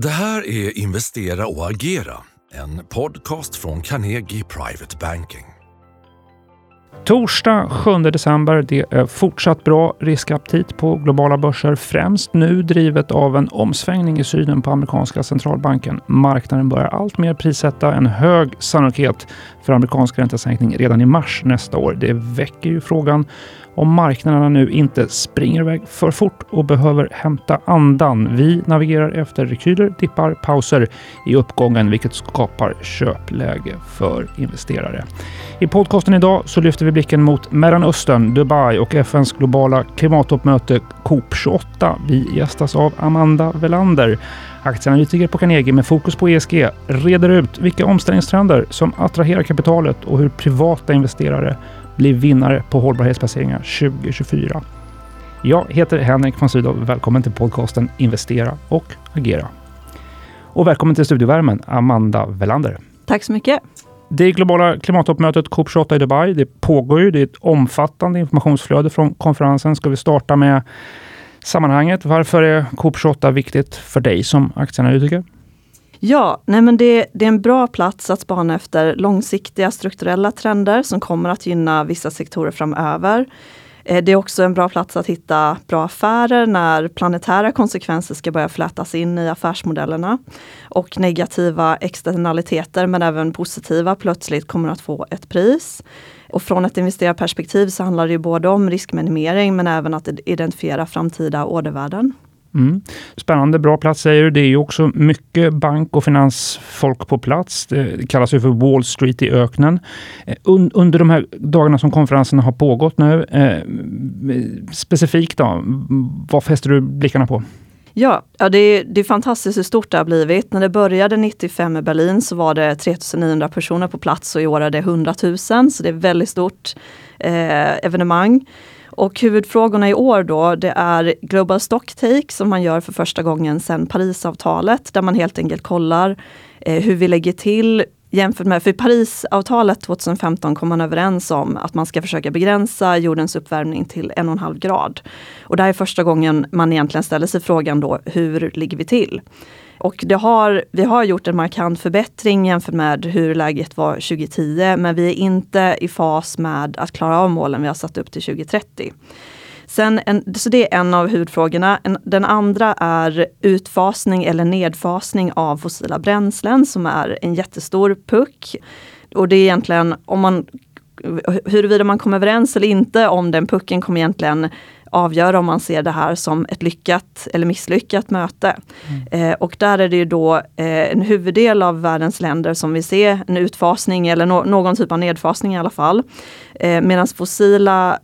Det här är Investera och agera, en podcast från Carnegie Private Banking. Torsdag 7 december. Det är fortsatt bra riskaptit på globala börser, främst nu drivet av en omsvängning i synen på amerikanska centralbanken. Marknaden börjar alltmer prissätta en hög sannolikhet för amerikansk räntesänkning redan i mars nästa år. Det väcker ju frågan om marknaderna nu inte springer iväg för fort och behöver hämta andan. Vi navigerar efter rekyler, dippar, pauser i uppgången, vilket skapar köpläge för investerare. I podcasten idag så lyfter vi blicken mot Mellanöstern, Dubai och FNs globala klimattoppmöte COP 28. Vi gästas av Amanda Velander Aktieanalytiker på Carnegie med fokus på ESG reder ut vilka omställningstrender som attraherar kapitalet och hur privata investerare blir vinnare på hållbarhetsplaceringar 2024. Jag heter Henrik von Sydow. Välkommen till podcasten Investera och agera. Och välkommen till studiovärmen, Amanda Velander. Tack så mycket. Det globala klimattoppmötet COP28 i Dubai, det pågår ju. Det är ett omfattande informationsflöde från konferensen. Ska vi starta med sammanhanget. Varför är COP28 viktigt för dig som aktieanalytiker? Ja, nej men det, det, är en bra plats att spana efter långsiktiga strukturella trender som kommer att gynna vissa sektorer framöver. Eh, det är också en bra plats att hitta bra affärer när planetära konsekvenser ska börja flätas in i affärsmodellerna. Och negativa externaliteter men även positiva plötsligt kommer att få ett pris. Och från ett investerarperspektiv så handlar det ju både om riskminimering men även att identifiera framtida ordervärden. Mm. Spännande, bra plats säger du. Det är ju också mycket bank och finansfolk på plats. Det kallas ju för Wall Street i öknen. Eh, under de här dagarna som konferensen har pågått nu, eh, specifikt då, vad fäster du blickarna på? Ja, ja det, är, det är fantastiskt hur stort det har blivit. När det började 95 i Berlin så var det 3900 personer på plats och i år är det 100 000. Så det är ett väldigt stort eh, evenemang. Och huvudfrågorna i år då, det är Global Stocktake som man gör för första gången sedan Parisavtalet, där man helt enkelt kollar eh, hur vi lägger till jämfört med, för i Parisavtalet 2015 kom man överens om att man ska försöka begränsa jordens uppvärmning till en och en halv grad. Och det här är första gången man egentligen ställer sig frågan då, hur ligger vi till? Och det har, vi har gjort en markant förbättring jämfört med hur läget var 2010, men vi är inte i fas med att klara av målen vi har satt upp till 2030. Sen en, så det är en av huvudfrågorna. En, den andra är utfasning eller nedfasning av fossila bränslen som är en jättestor puck. Och det är egentligen om man huruvida man kommer överens eller inte om den pucken kommer egentligen avgöra om man ser det här som ett lyckat eller misslyckat möte. Mm. Eh, och där är det ju då eh, en huvuddel av världens länder som vill se en utfasning eller no någon typ av nedfasning i alla fall. Eh, Medan fossila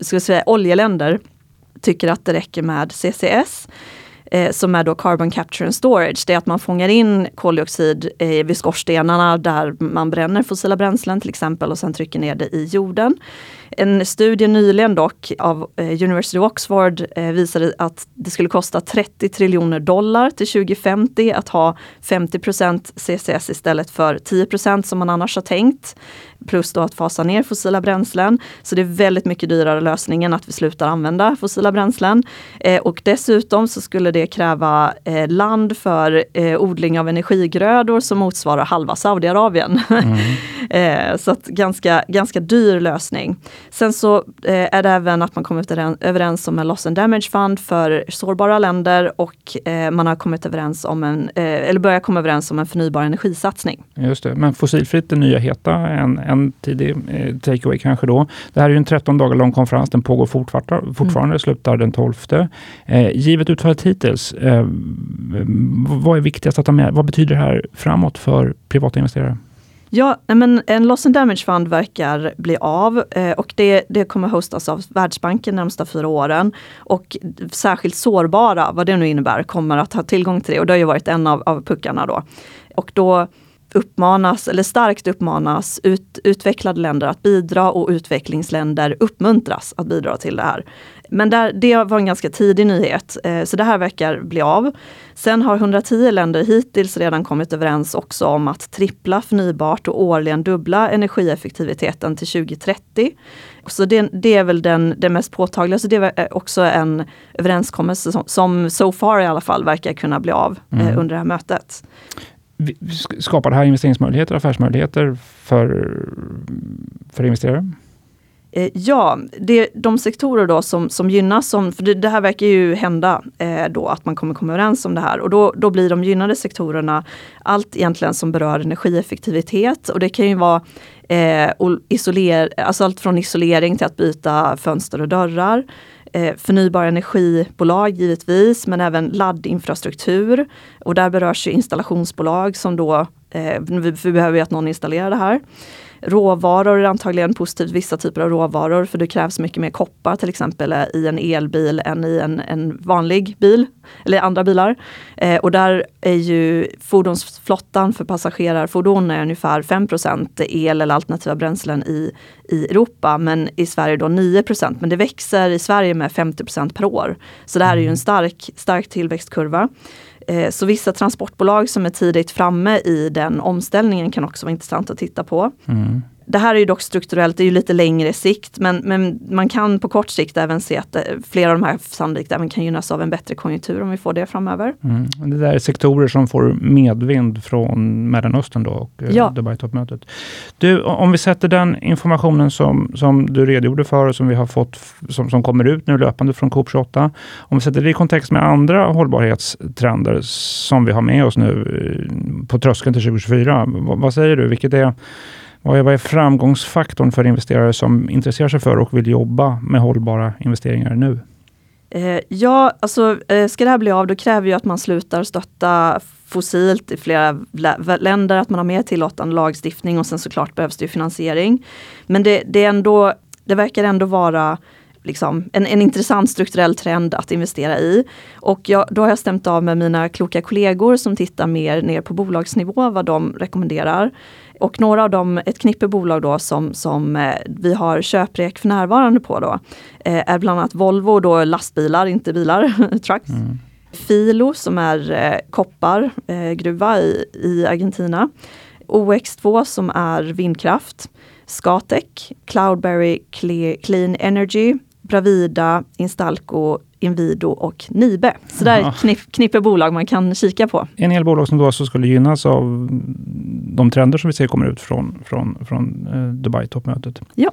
ska säga, oljeländer tycker att det räcker med CCS eh, som är då Carbon Capture and Storage. Det är att man fångar in koldioxid eh, vid skorstenarna där man bränner fossila bränslen till exempel och sen trycker ner det i jorden. En studie nyligen dock av eh, University of Oxford eh, visade att det skulle kosta 30 triljoner dollar till 2050 att ha 50% CCS istället för 10% som man annars har tänkt. Plus då att fasa ner fossila bränslen. Så det är väldigt mycket dyrare lösning än att vi slutar använda fossila bränslen. Eh, och dessutom så skulle det kräva land för odling av energigrödor som motsvarar halva Saudiarabien. Mm. Eh, så att ganska, ganska dyr lösning. Sen så eh, är det även att man kommit överens om en loss and damage fund för sårbara länder och eh, man har kommit överens om en, eller börjar komma överens om en förnybar energisatsning. Just det, men fossilfritt är nya heta, en, en tidig takeaway kanske då. Det här är ju en 13 dagar lång konferens, den pågår fortfarande, fortfarande mm. slutar den 12. givet utfallet hittills, vad är viktigast att ta med? Vad betyder det här framåt för privata investerare? Ja, men en loss and damage fund verkar bli av eh, och det, det kommer hostas av Världsbanken de närmsta fyra åren. Och särskilt sårbara, vad det nu innebär, kommer att ha tillgång till det. Och det har ju varit en av, av puckarna då. Och då uppmanas, eller starkt uppmanas, ut, utvecklade länder att bidra och utvecklingsländer uppmuntras att bidra till det här. Men där, det var en ganska tidig nyhet, eh, så det här verkar bli av. Sen har 110 länder hittills redan kommit överens också om att trippla förnybart och årligen dubbla energieffektiviteten till 2030. Så det, det är väl den, den mest påtagliga, så det är också en överenskommelse som, som so far i alla fall verkar kunna bli av mm. eh, under det här mötet. Skapar det här investeringsmöjligheter, affärsmöjligheter för, för investerare? Eh, ja, det, de sektorer då som, som gynnas, som, för det, det här verkar ju hända eh, då att man kommer komma överens om det här och då, då blir de gynnade sektorerna allt egentligen som berör energieffektivitet och det kan ju vara eh, isoler, alltså allt från isolering till att byta fönster och dörrar. Eh, förnybara energibolag givetvis, men även laddinfrastruktur. Och där berörs ju installationsbolag som då, eh, vi, vi behöver ju att någon installerar det här. Råvaror är antagligen positivt, vissa typer av råvaror, för det krävs mycket mer koppar till exempel eh, i en elbil än i en, en vanlig bil, eller andra bilar. Eh, och där är ju fordonsflottan för passagerarfordon är ungefär 5% el eller alternativa bränslen i, i Europa, men i Sverige då 9% Men det växer i Sverige med 50% per år. Så det här är ju en stark, stark tillväxtkurva. Eh, så vissa transportbolag som är tidigt framme i den omställningen kan också vara intressant att titta på. Mm. Det här är ju dock strukturellt, det är ju lite längre sikt, men, men man kan på kort sikt även se att eh, flera av de här sannolikt även kan gynnas av en bättre konjunktur om vi får det framöver. Mm. Det där är sektorer som får medvind från Mellanöstern då och eh, ja. Dubai-toppmötet. Du, om vi sätter den informationen som, som du redogjorde för och som vi har fått, som, som kommer ut nu löpande från COP 28. Om vi sätter det i kontext med andra hållbarhetstrender som vi har med oss nu eh, på tröskeln till 2024. Vad, vad säger du? Vilket är vad är, framgångsfaktorn för investerare som intresserar sig för och vill jobba med hållbara investeringar nu? Eh, ja, alltså eh, ska det här bli av då kräver ju att man slutar stötta fossilt i flera länder, att man har mer tillåtande lagstiftning och sen såklart behövs det finansiering. Men det, det, är ändå, det verkar ändå vara liksom, en, en intressant strukturell trend att investera i. Och jag, då har jag stämt av med mina kloka kollegor som tittar mer ner på bolagsnivå vad de rekommenderar. Och några av dem, ett knippe bolag då som, som eh, vi har köprek för närvarande på då, eh, är bland annat Volvo, då lastbilar, inte bilar, trucks. Mm. Filo som är eh, koppargruva i, i Argentina. OX2 som är vindkraft. Scatec, Cloudberry Clean Energy, Bravida, Instalco, Inwido och Nibe. Så det är ett knipp, knippe bolag man kan kika på. En hel bolag som då alltså skulle gynnas av de trender som vi ser kommer ut från, från, från eh, Dubai-toppmötet. Ja.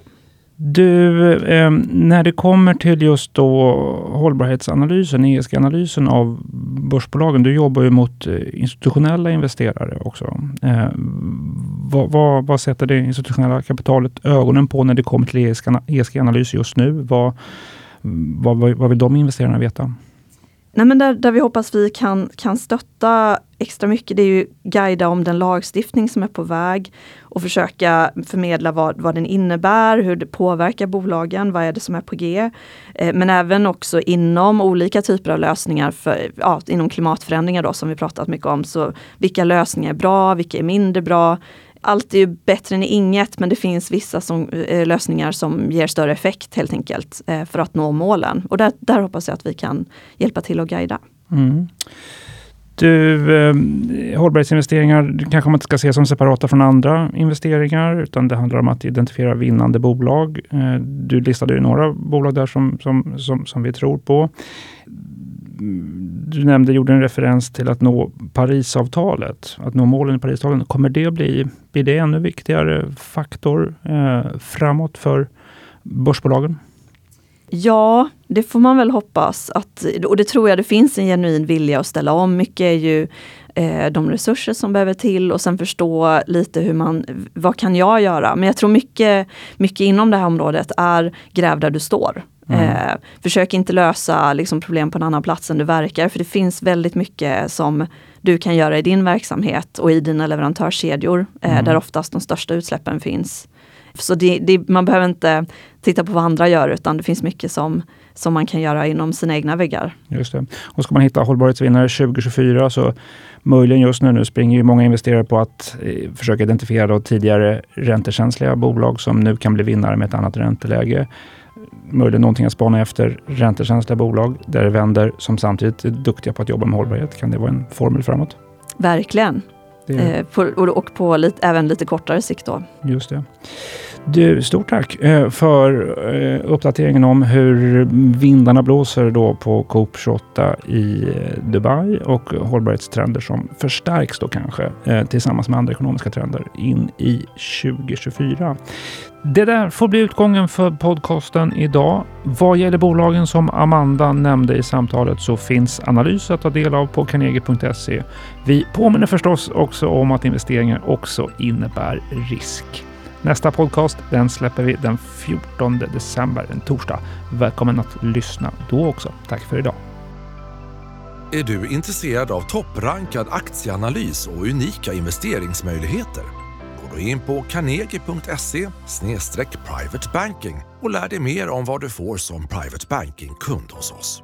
Du, eh, när det kommer till just då hållbarhetsanalysen, ESG-analysen av börsbolagen, du jobbar ju mot eh, institutionella investerare också. Vad, vad, vad, sätter det institutionella kapitalet ögonen på när det kommer till ESG-analys just nu? Vad, vad, vad vill de investerarna veta? Nej, men där, där vi hoppas vi kan, kan stötta extra mycket, det är ju guida om den lagstiftning som är på väg och försöka förmedla vad, vad den innebär, hur det påverkar bolagen, vad är det som är på G. Eh, men även också inom olika typer av lösningar, för, ja, inom klimatförändringar då som vi pratat mycket om. Så vilka lösningar är bra, vilka är mindre bra? Allt är ju bättre än inget, men det finns vissa som, eh, lösningar som ger större effekt helt enkelt eh, för att nå målen. Och där, där hoppas jag att vi kan hjälpa till och guida. Mm. Du, eh, hållbarhetsinvesteringar kanske man inte ska se som separata från andra investeringar, utan det handlar om att identifiera vinnande bolag. Eh, du listade ju några bolag där som, som, som, som vi tror på du nämnde, gjorde en referens till att nå Parisavtalet, att nå målen i Parisavtalet. Kommer det att bli, blir det ännu viktigare faktor eh, framåt för börsbolagen? Ja, det får man väl hoppas. Att, och det tror jag det finns en genuin vilja att ställa om. Mycket är ju eh, de resurser som behöver till och sen förstå lite hur man, vad kan jag göra? Men jag tror mycket, mycket inom det här området är gräv där du står. Mm. Eh, försök inte lösa liksom, problem på en annan plats än du verkar, för det finns väldigt mycket som du kan göra i din verksamhet och i dina leverantörskedjor, eh, mm. där oftast de största utsläppen finns. Så det, det, man behöver inte titta på vad andra gör, utan det finns mycket som, som man kan göra inom sina egna väggar. Just det. Och ska man hitta hållbarhetsvinnare 2024 så möjligen just nu, nu springer ju många investerare på att eh, försöka identifiera då tidigare räntekänsliga bolag som nu kan bli vinnare med ett annat ränteläge möjligen någonting att spana efter. Räntekänsliga bolag där det vänder som samtidigt är duktiga på att jobba med hållbarhet. Kan det vara en formel framåt? Verkligen. Eh, på, och på lite, även lite kortare sikt då. Just det. Du, stort tack eh, för eh, uppdateringen om hur vindarna blåser då på Coop 28 i eh, Dubai och hållbarhetstrender som förstärks då kanske tillsammans med andra ekonomiska trender in i 2024. Det där får bli utgången för podcasten idag. Vad gäller bolagen som Amanda nämnde i samtalet så finns analys att ta del av på carnegie.se. Vi påminner förstås också om att investeringar också innebär risk. Nästa podcast den släpper vi den 14 december, en torsdag. Välkommen att lyssna då också. Tack för idag. Är du intresserad av topprankad aktieanalys och unika investeringsmöjligheter? Gå då in på carnegie.se privatebanking och lär dig mer om vad du får som private banking-kund hos oss.